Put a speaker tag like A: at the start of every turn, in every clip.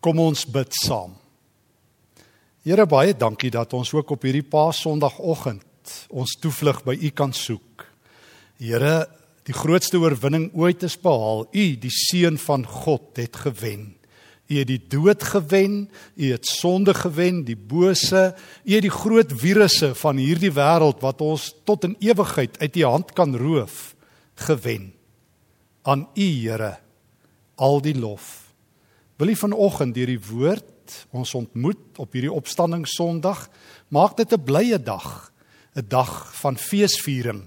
A: Kom ons bid saam. Here baie dankie dat ons ook op hierdie Paasondagoggend ons toevlug by U kan soek. Here, die grootste oorwinning ooit is behaal. U, die seun van God, het gewen. U het die dood gewen, u het sonde gewen, die bose, u het die groot virusse van hierdie wêreld wat ons tot in ewigheid uit u hand kan roof, gewen. Aan u, Here, al die lof. Wil U vanoggend deur die woord ons ontmoet op hierdie opstanding Sondag, maak dit 'n blye dag, 'n dag van feesviering,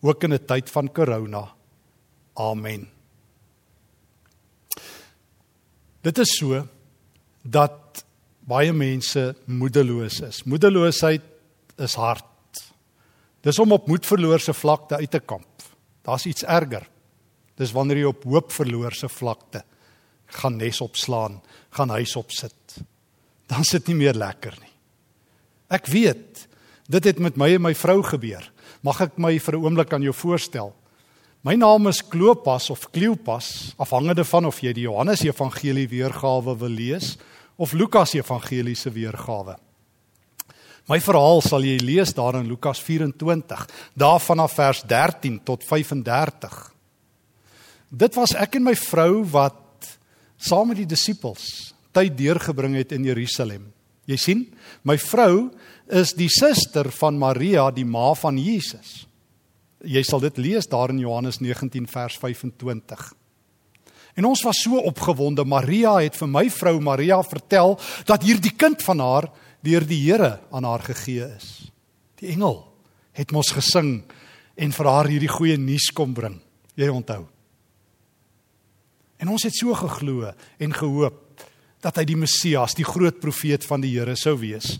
A: ook in 'n tyd van corona. Amen. Dit is so dat baie mense moedeloos is. Moedeloosheid is hard. Dis om op moedverloorse vlakte uit te kamp. Daar's iets erger. Dis wanneer jy op hoopverloorse vlakte gaan nes opslaan, gaan huis opsit. Dan sit nie meer lekker nie. Ek weet, dit het met my en my vrou gebeur. Mag ek my vir 'n oomblik aan jou voorstel? My naam is Klopas of Kleopas, afhangende van of jy die Johannes Evangelie weergawe wil lees of Lukas Evangelie se weergawe. My verhaal sal jy lees daar in Lukas 24, daarvan af vers 13 tot 35. Dit was ek en my vrou wat saam met die disippels tyd deurgebring het in Jerusalem. Jy sien, my vrou is die suster van Maria, die ma van Jesus. Jy sal dit lees daar in Johannes 19 vers 25. En ons was so opgewonde. Maria het vir my vrou Maria vertel dat hierdie kind van haar deur die Here aan haar gegee is. Die engel het mos gesing en vir haar hierdie goeie nuus kom bring. Jy onthou. En ons het so geglo en gehoop dat hy die Messias, die groot profeet van die Here sou wees.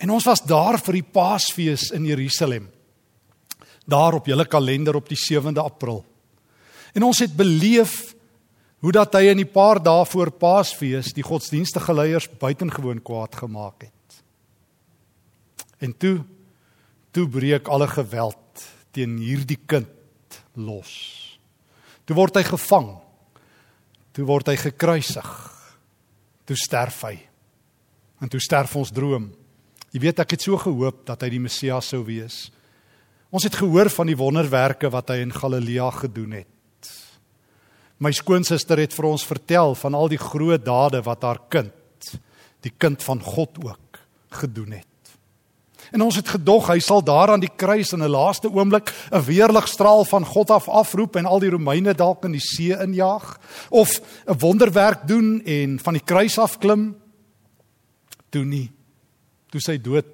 A: En ons was daar vir die Paasfees in Jerusalem. Daar op julle kalender op die 7de April. En ons het beleef hoe dat hy in die paar dae voor Paasfees die godsdienstige leiers buitengewoon kwaad gemaak het. En toe toe breek alle geweld teen hierdie kind los. Toe word hy gevang Toe word hy gekruisig. Toe sterf hy. En toe sterf ons droom. Jy weet ek het so gehoop dat hy die Messias sou wees. Ons het gehoor van die wonderwerke wat hy in Galilea gedoen het. My skoonsister het vir ons vertel van al die groot dade wat haar kind, die kind van God ook, gedoen het. En ons het gedog hy sal daar aan die kruis in 'n laaste oomblik 'n weerligstraal van God af afroep en al die Romeine dalk in die see injaag of 'n wonderwerk doen en van die kruis af klim. Toe nie. Toe sy dood.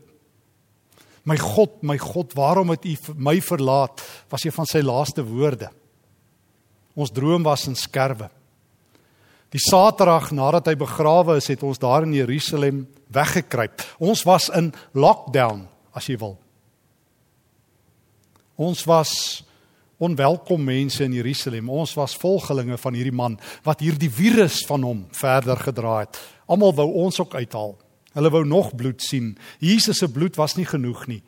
A: My God, my God, waarom het U my verlaat? Was een van sy laaste woorde. Ons droom was in skerwe. Die Saterdag nadat hy begrawe is, het ons daar in Jerusalem weggekruip. Ons was in lockdown, as jy wil. Ons was onwelkom mense in Jerusalem. Ons was volgelinge van hierdie man wat hierdie virus van hom verder gedra het. Almal wou ons ook uithaal. Hulle wou nog bloed sien. Jesus se bloed was nie genoeg nie.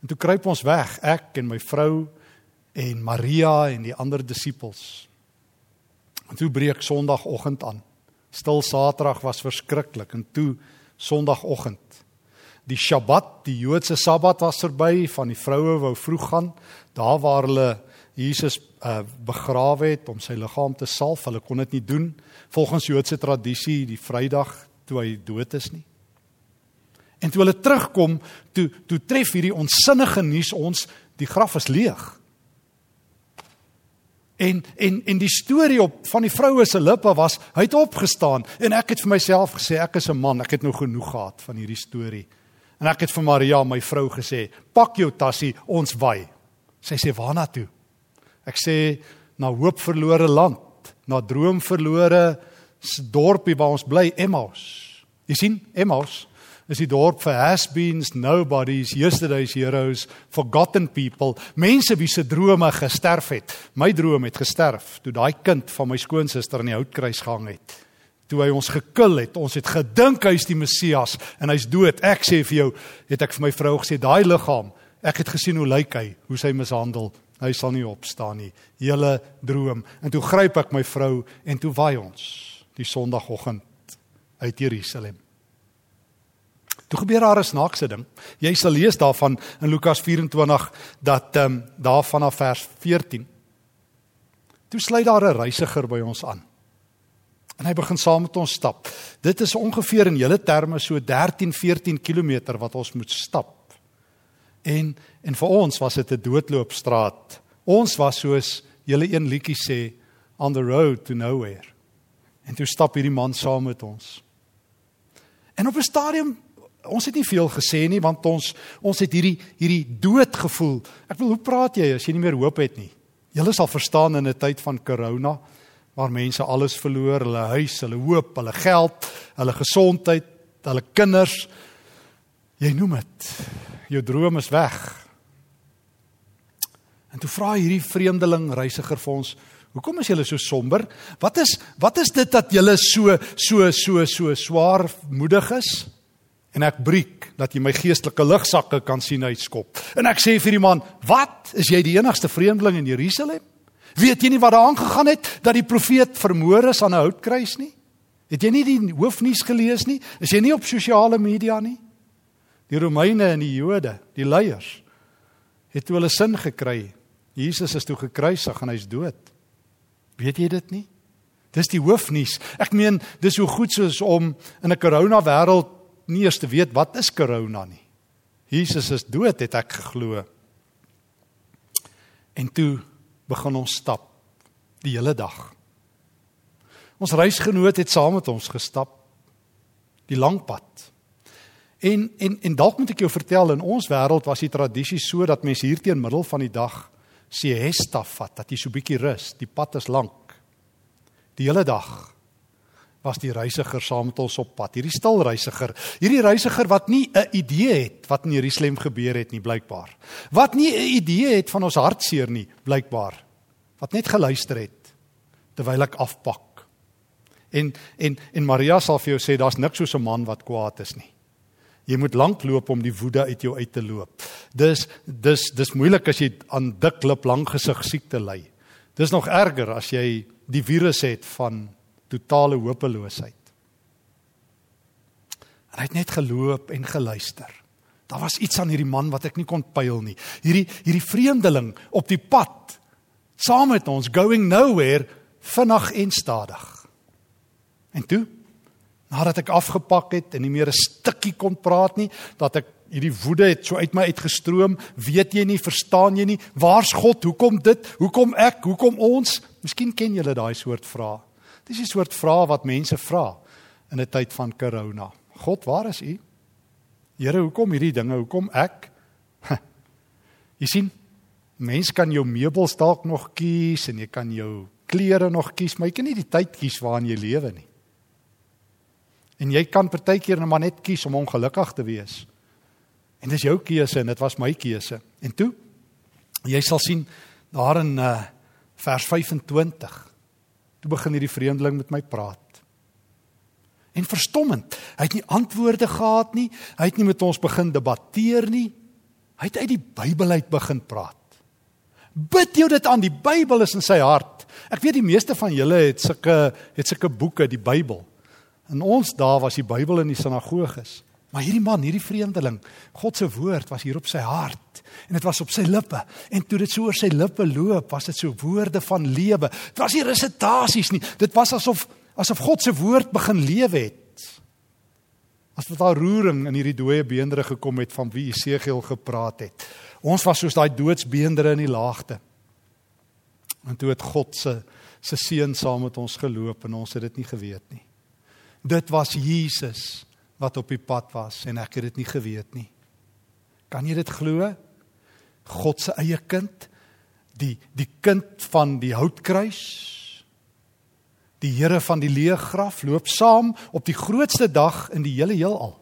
A: En toe kruip ons weg, ek en my vrou en Maria en die ander disippels. En toe breek Sondagoggend aan. Stil Saterdag was verskriklik en toe Sondagoggend. Die Sabbat, die Joodse Sabbat was verby, van die vroue wou vroeg gaan, daar waar hulle Jesus uh, begrawe het om sy liggaam te salf. Hulle kon dit nie doen volgens Joodse tradisie die Vrydag toe hy dood is nie. En toe hulle terugkom, toe toe tref hierdie onsinnige nuus ons, die graf is leeg. En en en die storie op van die vroue se lippe was hy het opgestaan en ek het vir myself gesê ek is 'n man, ek het nou genoeg gehad van hierdie storie. En ek het vir Maria, my vrou gesê, pak jou tassie, ons wy. Sy sê waarna toe? Ek sê na hoop verlore land, na droom verlore dorpie waar ons bly, Emmaus. Jy sien, Emmaus is die dorp vir has-beens, nobodies, yesterday's heroes, forgotten people, mense wie se drome gesterf het. My droom het gesterf toe daai kind van my skoonsister in die houtkruis gehang het. Toe hy ons gekil het, ons het gedink hy's die Messias en hy's dood. Ek sê vir jou, het ek vir my vrou gesê, daai liggaam, ek het gesien hoe lyk hy, hoe sy mishandel. Hy sal nie opstaan nie. Hele droom. En toe gryp ek my vrou en toe waai ons die Sondagoggend uit Jerusalem. Toe gebeur daar 'n snaakse ding. Jy sal lees daarvan in Lukas 24 dat ehm um, daar vanaf vers 14. Toe sluit daar 'n reisiger by ons aan. En hy begin saam met ons stap. Dit is ongeveer in julle terme so 13, 14 km wat ons moet stap. En en vir ons was dit 'n doodloopstraat. Ons was soos julle een liedjie sê on the road to nowhere. En toe stap hierdie man saam met ons. En op 'n stadium ons het nie veel gesê nie want ons ons het hierdie hierdie dood gevoel. Ek wil hoe praat jy as jy nie meer hoop het nie? Julle sal verstaan in 'n tyd van corona waar mense alles verloor, hulle huis, hulle hoop, hulle geld, hulle gesondheid, hulle kinders. Jy noem dit. Jou droom is weg. En toe vra hierdie vreemdeling reisiger vir ons, "Hoekom is julle so somber? Wat is wat is dit dat julle so so so so swaar moedig is?" En ek breek dat jy my geestelike ligsakke kan sien uitskop. En ek sê vir die man, "Wat? Is jy die enigste vreemdeling in Jerusalem? Weet jy nie wat daar aangegaan het dat die profeet vermoor is aan 'n houtkruis nie? Het jy nie die hoofnuus gelees nie? Is jy nie op sosiale media nie? Die Romeine en die Jode, die leiers, het toe hulle sin gekry. Jesus is toe gekruisig en hy's dood. Weet jy dit nie? Dis die hoofnuus. Ek meen, dis so goed soos om in 'n corona wêreld nie eers te weet wat is corona nie. Jesus is dood het ek geglo. En toe begin ons stap die hele dag. Ons reisgenoot het saam met ons gestap die lang pad. En en en dalk moet ek jou vertel in ons wêreld was die tradisie so dat mense hier teen middel van die dag siesta vat, dat jy so 'n bietjie rus. Die pad is lank. Die hele dag was die reisiger saam met ons op pad. Hierdie stil reisiger, hierdie reisiger wat nie 'n idee het wat in Jerusalem gebeur het nie blykbaar. Wat nie 'n idee het van ons hartseer nie blykbaar. Wat net geluister het terwyl ek afpak. En en en Maria sal vir jou sê daar's niks soos 'n man wat kwaad is nie. Jy moet lank loop om die woede uit jou uit te loop. Dis dis dis moeilik as jy aan dik lip lang gesig siekte ly. Dis nog erger as jy die virus het van totale hopeloosheid. En hy het net geloop en geluister. Daar was iets aan hierdie man wat ek nie kon pyl nie. Hierdie hierdie vreemdeling op die pad saam met ons going nowhere vinnig en stadig. En toe nadat ek afgepak het en nie meer 'n stukkie kon praat nie, dat ek hierdie woede het so uit my uitgestroom, weet jy nie, verstaan jy nie, waar's God? Hoekom dit? Hoekom ek? Hoekom ons? Miskien ken julle daai soort vrae. Dis 'n soort vraag wat mense vra in 'n tyd van corona. God, waar is U? Here, hoekom hierdie dinge? Hoekom ek? Jy sien, mens kan jou meubels dalk nog kies en jy kan jou klere nog kies, maar jy kan nie die tyd kies waarin jy lewe nie. En jy kan partykeer net maar net kies om ongelukkig te wees. En dis jou keuse en dit was my keuse. En toe jy sal sien daar in uh, vers 25 Toe begin hierdie vreemdeling met my praat. En verstommend, hy het nie antwoorde gehad nie, hy het nie met ons begin debatteer nie. Hy het uit die Bybel uit begin praat. Bid jou dit aan, die Bybel is in sy hart. Ek weet die meeste van julle het sulke het sulke boeke, die Bybel. In ons dae was die Bybel in die sinagoges. Maar hierdie man, hierdie vreemdeling, God se woord was hier op sy hart en dit was op sy lippe. En toe dit so oor sy lippe loop, was dit so woorde van lewe. Dit was nie resitasies nie. Dit was asof asof God se woord begin lewe het. Asof daar roering in hierdie dooie beendere gekom het van wie Esegiel gepraat het. Ons was soos daai doodsbeendere in die laagte. En toe het God se se seun saam met ons geloop en ons het dit nie geweet nie. Dit was Jesus wat op die pad was en ek het dit nie geweet nie. Kan jy dit glo? God se eie kind, die die kind van die houtkruis, die Here van die leë graf loop saam op die grootste dag in die hele heelal.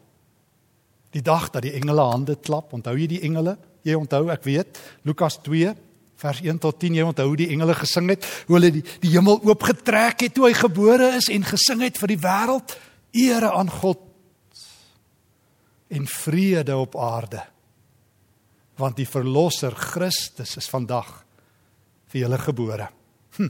A: Die dag dat die engele hande klap, onthou jy die engele? Jy onthou, ek weet, Lukas 2 vers 1 tot 10 jy onthou die engele gesing het, hoe hulle die die hemel oopgetrek het toe hy gebore is en gesing het vir die wêreld, ere aan God en vrede op aarde. Want die verlosser Christus is vandag vir julle gebore. Hm.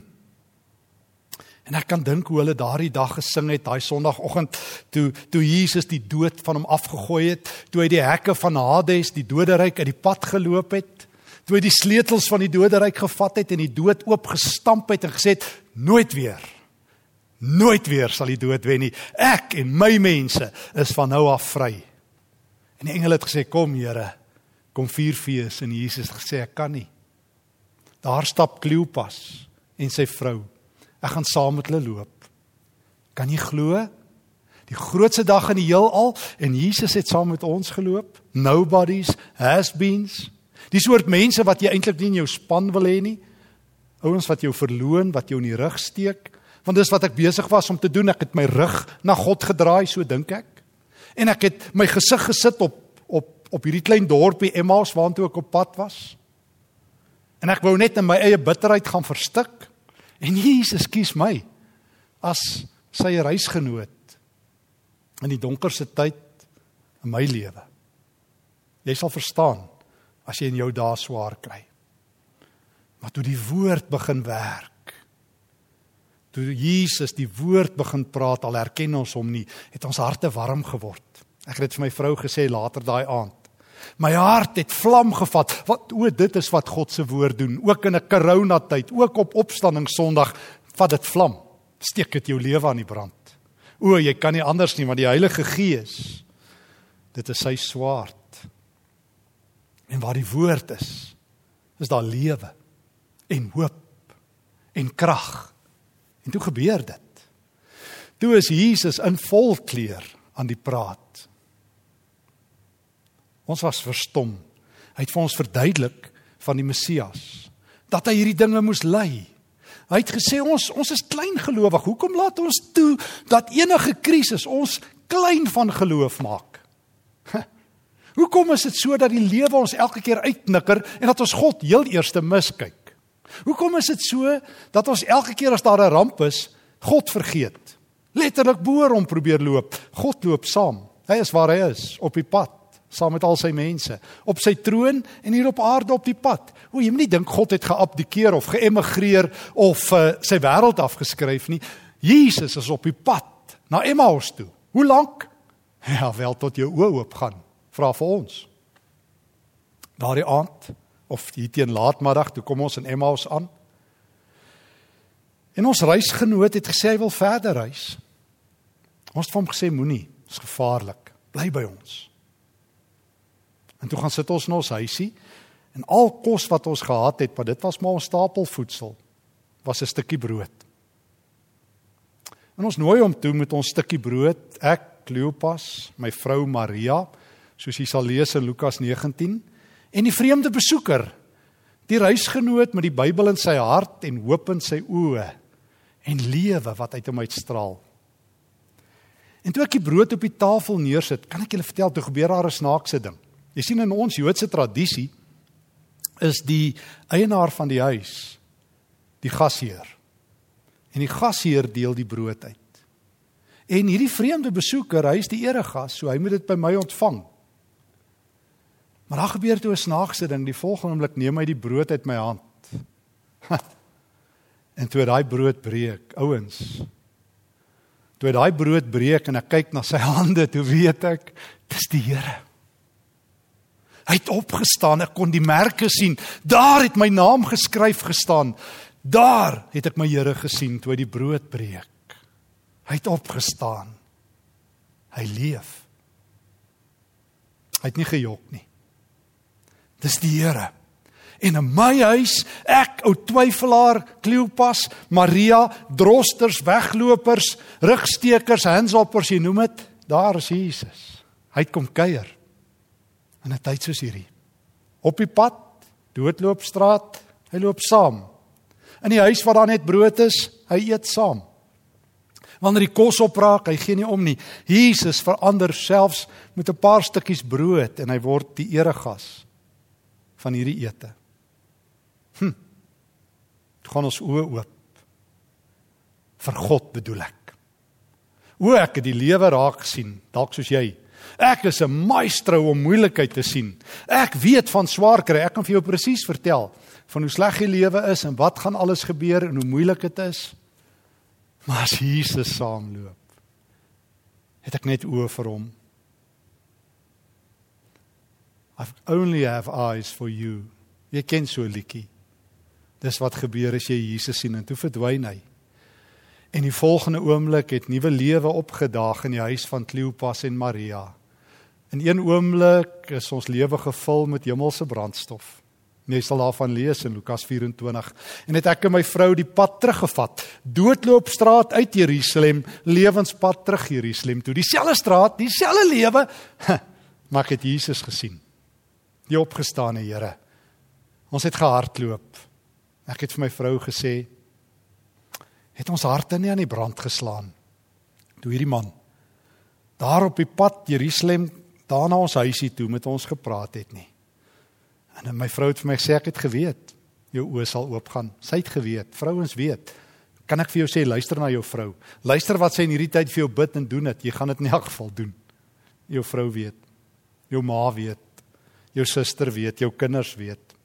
A: En ek kan dink hoe hulle daardie dag gesing het, daai Sondagoggend toe toe Jesus die dood van hom afgegooi het, toe hy die hekke van Hades, die doderyk uit die pad geloop het, toe hy die sleutels van die doderyk gevat het en die dood oopgestamp het en gesê het nooit weer. Nooit weer sal die dood wen nie. Ek en my mense is van nou af vry. En die engele het gesê kom Here, kom vier fees en Jesus het gesê ek kan nie. Daar stap Kleopas en sy vrou Ek gaan saam met hulle loop. Kan jy glo? Die grootste dag in die heelal en Jesus het saam met ons geloop. Nobody's has beens. Die soort mense wat jy eintlik nie in jou span wil hê nie. Ouens wat jou verloon, wat jou in die rug steek. Want dis wat ek besig was om te doen. Ek het my rug na God gedraai, so dink ek. En ek het my gesig gesit op op op hierdie klein dorpie Emmaus waartoe ek op pad was. En ek wou net in my eie bitterheid gaan verstik. En Jesus kies my as sy reisgenoot in die donkerste tyd in my lewe. Jy sal verstaan as jy in jou dae swaar kry. Maar toe die woord begin werk, toe Jesus die woord begin praat, al herken ons hom nie, het ons harte warm geword. Ek het dit vir my vrou gesê later daai aand. My hart het vlam gevat. Wat o, dit is wat God se woord doen. Ook in 'n koronatyd, ook op opstanding Sondag, vat dit vlam. Steek dit jou lewe aan die brand. O, jy kan nie anders nie, want die Heilige Gees dit is sy swaard. En waar die woord is, is daar lewe en hoop en krag. En toe gebeur dit. Toe is Jesus in volkleur aan die praat. Ons was verstom. Hy het vir ons verduidelik van die Messias dat hy hierdie dinge moes ly. Hy het gesê ons ons is klein gelowig. Hoekom laat ons toe dat enige krisis ons klein van geloof maak? Hoekom is dit so dat die lewe ons elke keer uitnikker en dat ons God heel eerste miskyk? Hoekom is dit so dat ons elke keer as daar 'n ramp is, God vergeet? Letterlik boor hom probeer loop. God loop saam. Hy is waar hy is, op die pad saam met al sy mense op sy troon en hier op aarde op die pad. O, jy moenie dink God het geabdikeer of geëmigreer of uh, sy wêreld afgeskryf nie. Jesus is op die pad na Emmaus toe. Hoe lank? Ja, wel tot jou oë oop gaan. Vra vir ons. Daardie aand of hier teen laatmiddag toe kom ons in Emmaus aan. En ons reisgenoot het gesê hy wil verder reis. Ons het vir hom gesê moenie, dit is gevaarlik. Bly by ons. En toe gaan sit ons in ons huisie en al kos wat ons gehad het, want dit was maar ons stapelvoedsel, was 'n stukkie brood. En ons nooi hom toe met ons stukkie brood, ek, Kleopas, my vrou Maria, soos jy sal lees in Lukas 19, en die vreemde besoeker, die reisgenoot met die Bybel in sy hart en hoop in sy oë en lewe wat uit hom uitstraal. En toe ek die brood op die tafel neersit, kan ek julle vertel toe gebeur daar 'n snaakse ding. Jy sien in ons Joodse tradisie is die eienaar van die huis die gasheer. En die gasheer deel die brood uit. En hierdie vreemde besoeker, hy is die eregas, so hy moet dit by my ontvang. Maar daar gebeur toe 'n snaakse ding, die volgende oomblik neem hy die brood uit my hand. en toe daai brood breek, ouens. Toe daai brood breek en ek kyk na sy hande, toe weet ek, dis die Here. Hy het opgestaan, ek kon die merke sien. Daar het my naam geskryf gestaan. Daar het ek my Here gesien toe hy die brood breek. Hy het opgestaan. Hy leef. Hy het nie gejok nie. Dis die Here. En in my huis, ek ou twyfelaar, Kleopas, Maria, drosters, weglopers, rugstekers, handshoppers, jy noem dit, daar is Jesus. Hy het kom kuier in 'n tyd soos hierdie. Op die pad, doodloopstraat, hy loop saam. In die huis waar daar net brood is, hy eet saam. Wanneer die kos opraak, hy gee nie om nie. Jesus verander selfs met 'n paar stukkies brood en hy word die eregas van hierdie ete. Hm. Dit gaan ons oë oop. Vir God bedoel ek. O ek het die lewe raak gesien, dalk soos jy. Ek is 'n maestro om moeilikheid te sien. Ek weet van swaar kry. Ek kan vir jou presies vertel van hoe sleg die lewe is en wat gaan alles gebeur en hoe moeilik dit is. Maar as Jesus saamloop, het ek net oë vir hom. I only have eyes for you. Jy ken so 'n liedjie. Dis wat gebeur as jy Jesus sien en toe verdwyn hy. En die volgende oomblik het nuwe lewe opgedaag in die huis van Kleopas en Maria. In een oomblik is ons lewe gevul met hemelse brandstof. Jy sal daarvan lees in Lukas 24. En het ek en my vrou die pad teruggevat. Doodloopstraat uit Jerusalem, lewenspad terug Jerusalem toe. Dieselfde straat, dieselfde lewe. Maar ek het Jesus gesien. Die opgestane Here. Ons het gehardloop. Ek het vir my vrou gesê, het ons harte nie aan die brand geslaan toe hierdie man daar op die pad Jerusalem daarna ons huisie toe met ons gepraat het nie. En my vrou het vir my gesê ek het geweet jou oë sal oopgaan. Sy het geweet, vrouens weet. Kan ek vir jou sê luister na jou vrou. Luister wat sy in hierdie tyd vir jou bid en doen dit. Jy gaan dit in elk geval doen. Jou vrou weet. Jou ma weet. Jou suster weet, jou kinders weet.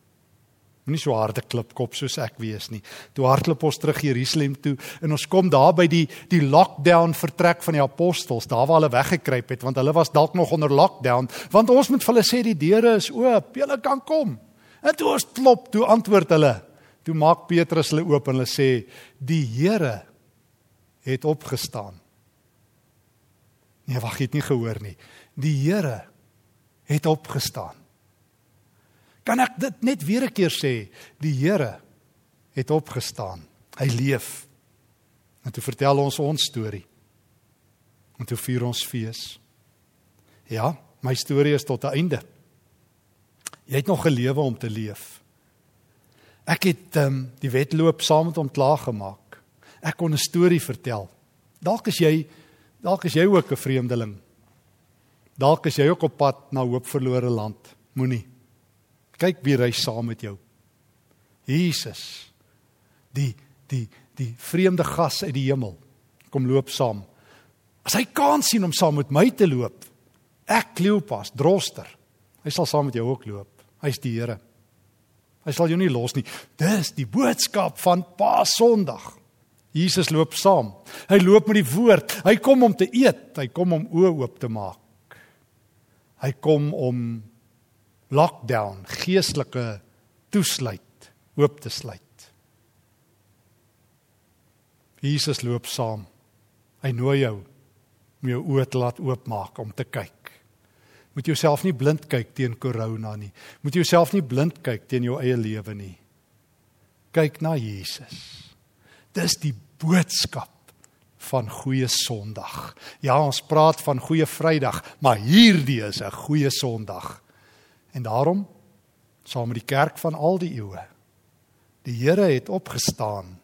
A: Moenie so harde klipkop soos ek wees nie. Toe hardloop ons terug Jerusalem toe en ons kom daar by die die lockdown vertrek van die apostels, daar waar hulle weggekruip het want hulle was dalk nog onder lockdown, want ons moet vir hulle sê die deure is oop, julle kan kom. En toe ons klop, toe antwoord hulle. Toe maak Petrus hulle oop en hulle sê die Here het opgestaan. Nee, wag, jy het nie gehoor nie. Die Here het opgestaan. Kan ek dit net weer 'n keer sê? Die Here het opgestaan. Hy leef. En toe vertel ons ons storie. En toe vier ons fees. Ja, my storie is tot 'n einde. Jy het nog 'n lewe om te leef. Ek het um, die wedloop saam met hom klaar gemaak. Ek kon 'n storie vertel. Dalk is jy dalk is jy ook 'n vreemdeling. Dalk is jy ook op pad na hoop verlore land. Moenie Kyk wie ry saam met jou. Jesus. Die die die vreemde gas uit die hemel kom loop saam. As hy kans sien om saam met my te loop, ek Kleopas, droster. Hy sal saam met jou ook loop. Hy's die Here. Hy sal jou nie los nie. Dis die boodskap van Paasondag. Jesus loop saam. Hy loop met die woord. Hy kom om te eet, hy kom om oë oop te maak. Hy kom om lockdown, geestelike toesluit, oop te sluit. Jesus loop saam. Hy nooi jou om jou oë te laat oopmaak om te kyk. Moet jouself nie blind kyk teen corona nie. Moet jouself nie blind kyk teen jou eie lewe nie. Kyk na Jesus. Dis die boodskap van goeie Sondag. Ja, ons praat van goeie Vrydag, maar hierdie is 'n goeie Sondag. En daarom saam met die kerk van al die eeue. Die Here het opgestaan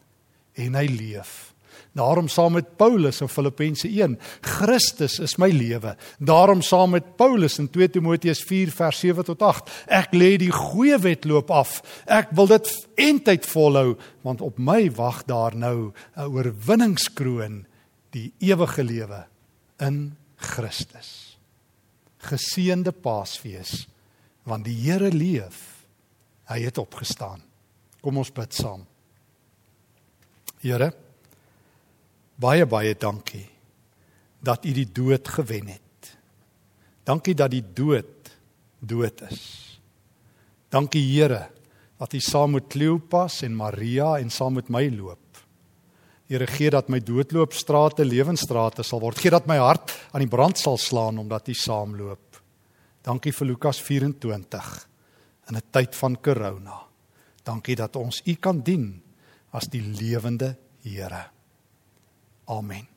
A: en hy leef. Daarom saam met Paulus in Filippense 1, Christus is my lewe. Daarom saam met Paulus in 2 Timoteus 4 vers 7 tot 8, ek lê die goeie wedloop af. Ek wil dit eintyd volhou want op my wag daar nou 'n oorwinningskroon, die ewige lewe in Christus. Geseënde Paasfees want die Here leef. Hy het opgestaan. Kom ons bid saam. Here, baie baie dankie dat U die dood gewen het. Dankie dat die dood dood is. Dankie Here dat U saam met Kleopas en Maria en saam met my loop. Here gee dat my doodloopstrate lewensstrate sal word. Gee dat my hart aan die brand sal slaan omdat U saamloop. Dankie vir Lukas 24 in 'n tyd van corona. Dankie dat ons U kan dien as die lewende Here. Amen.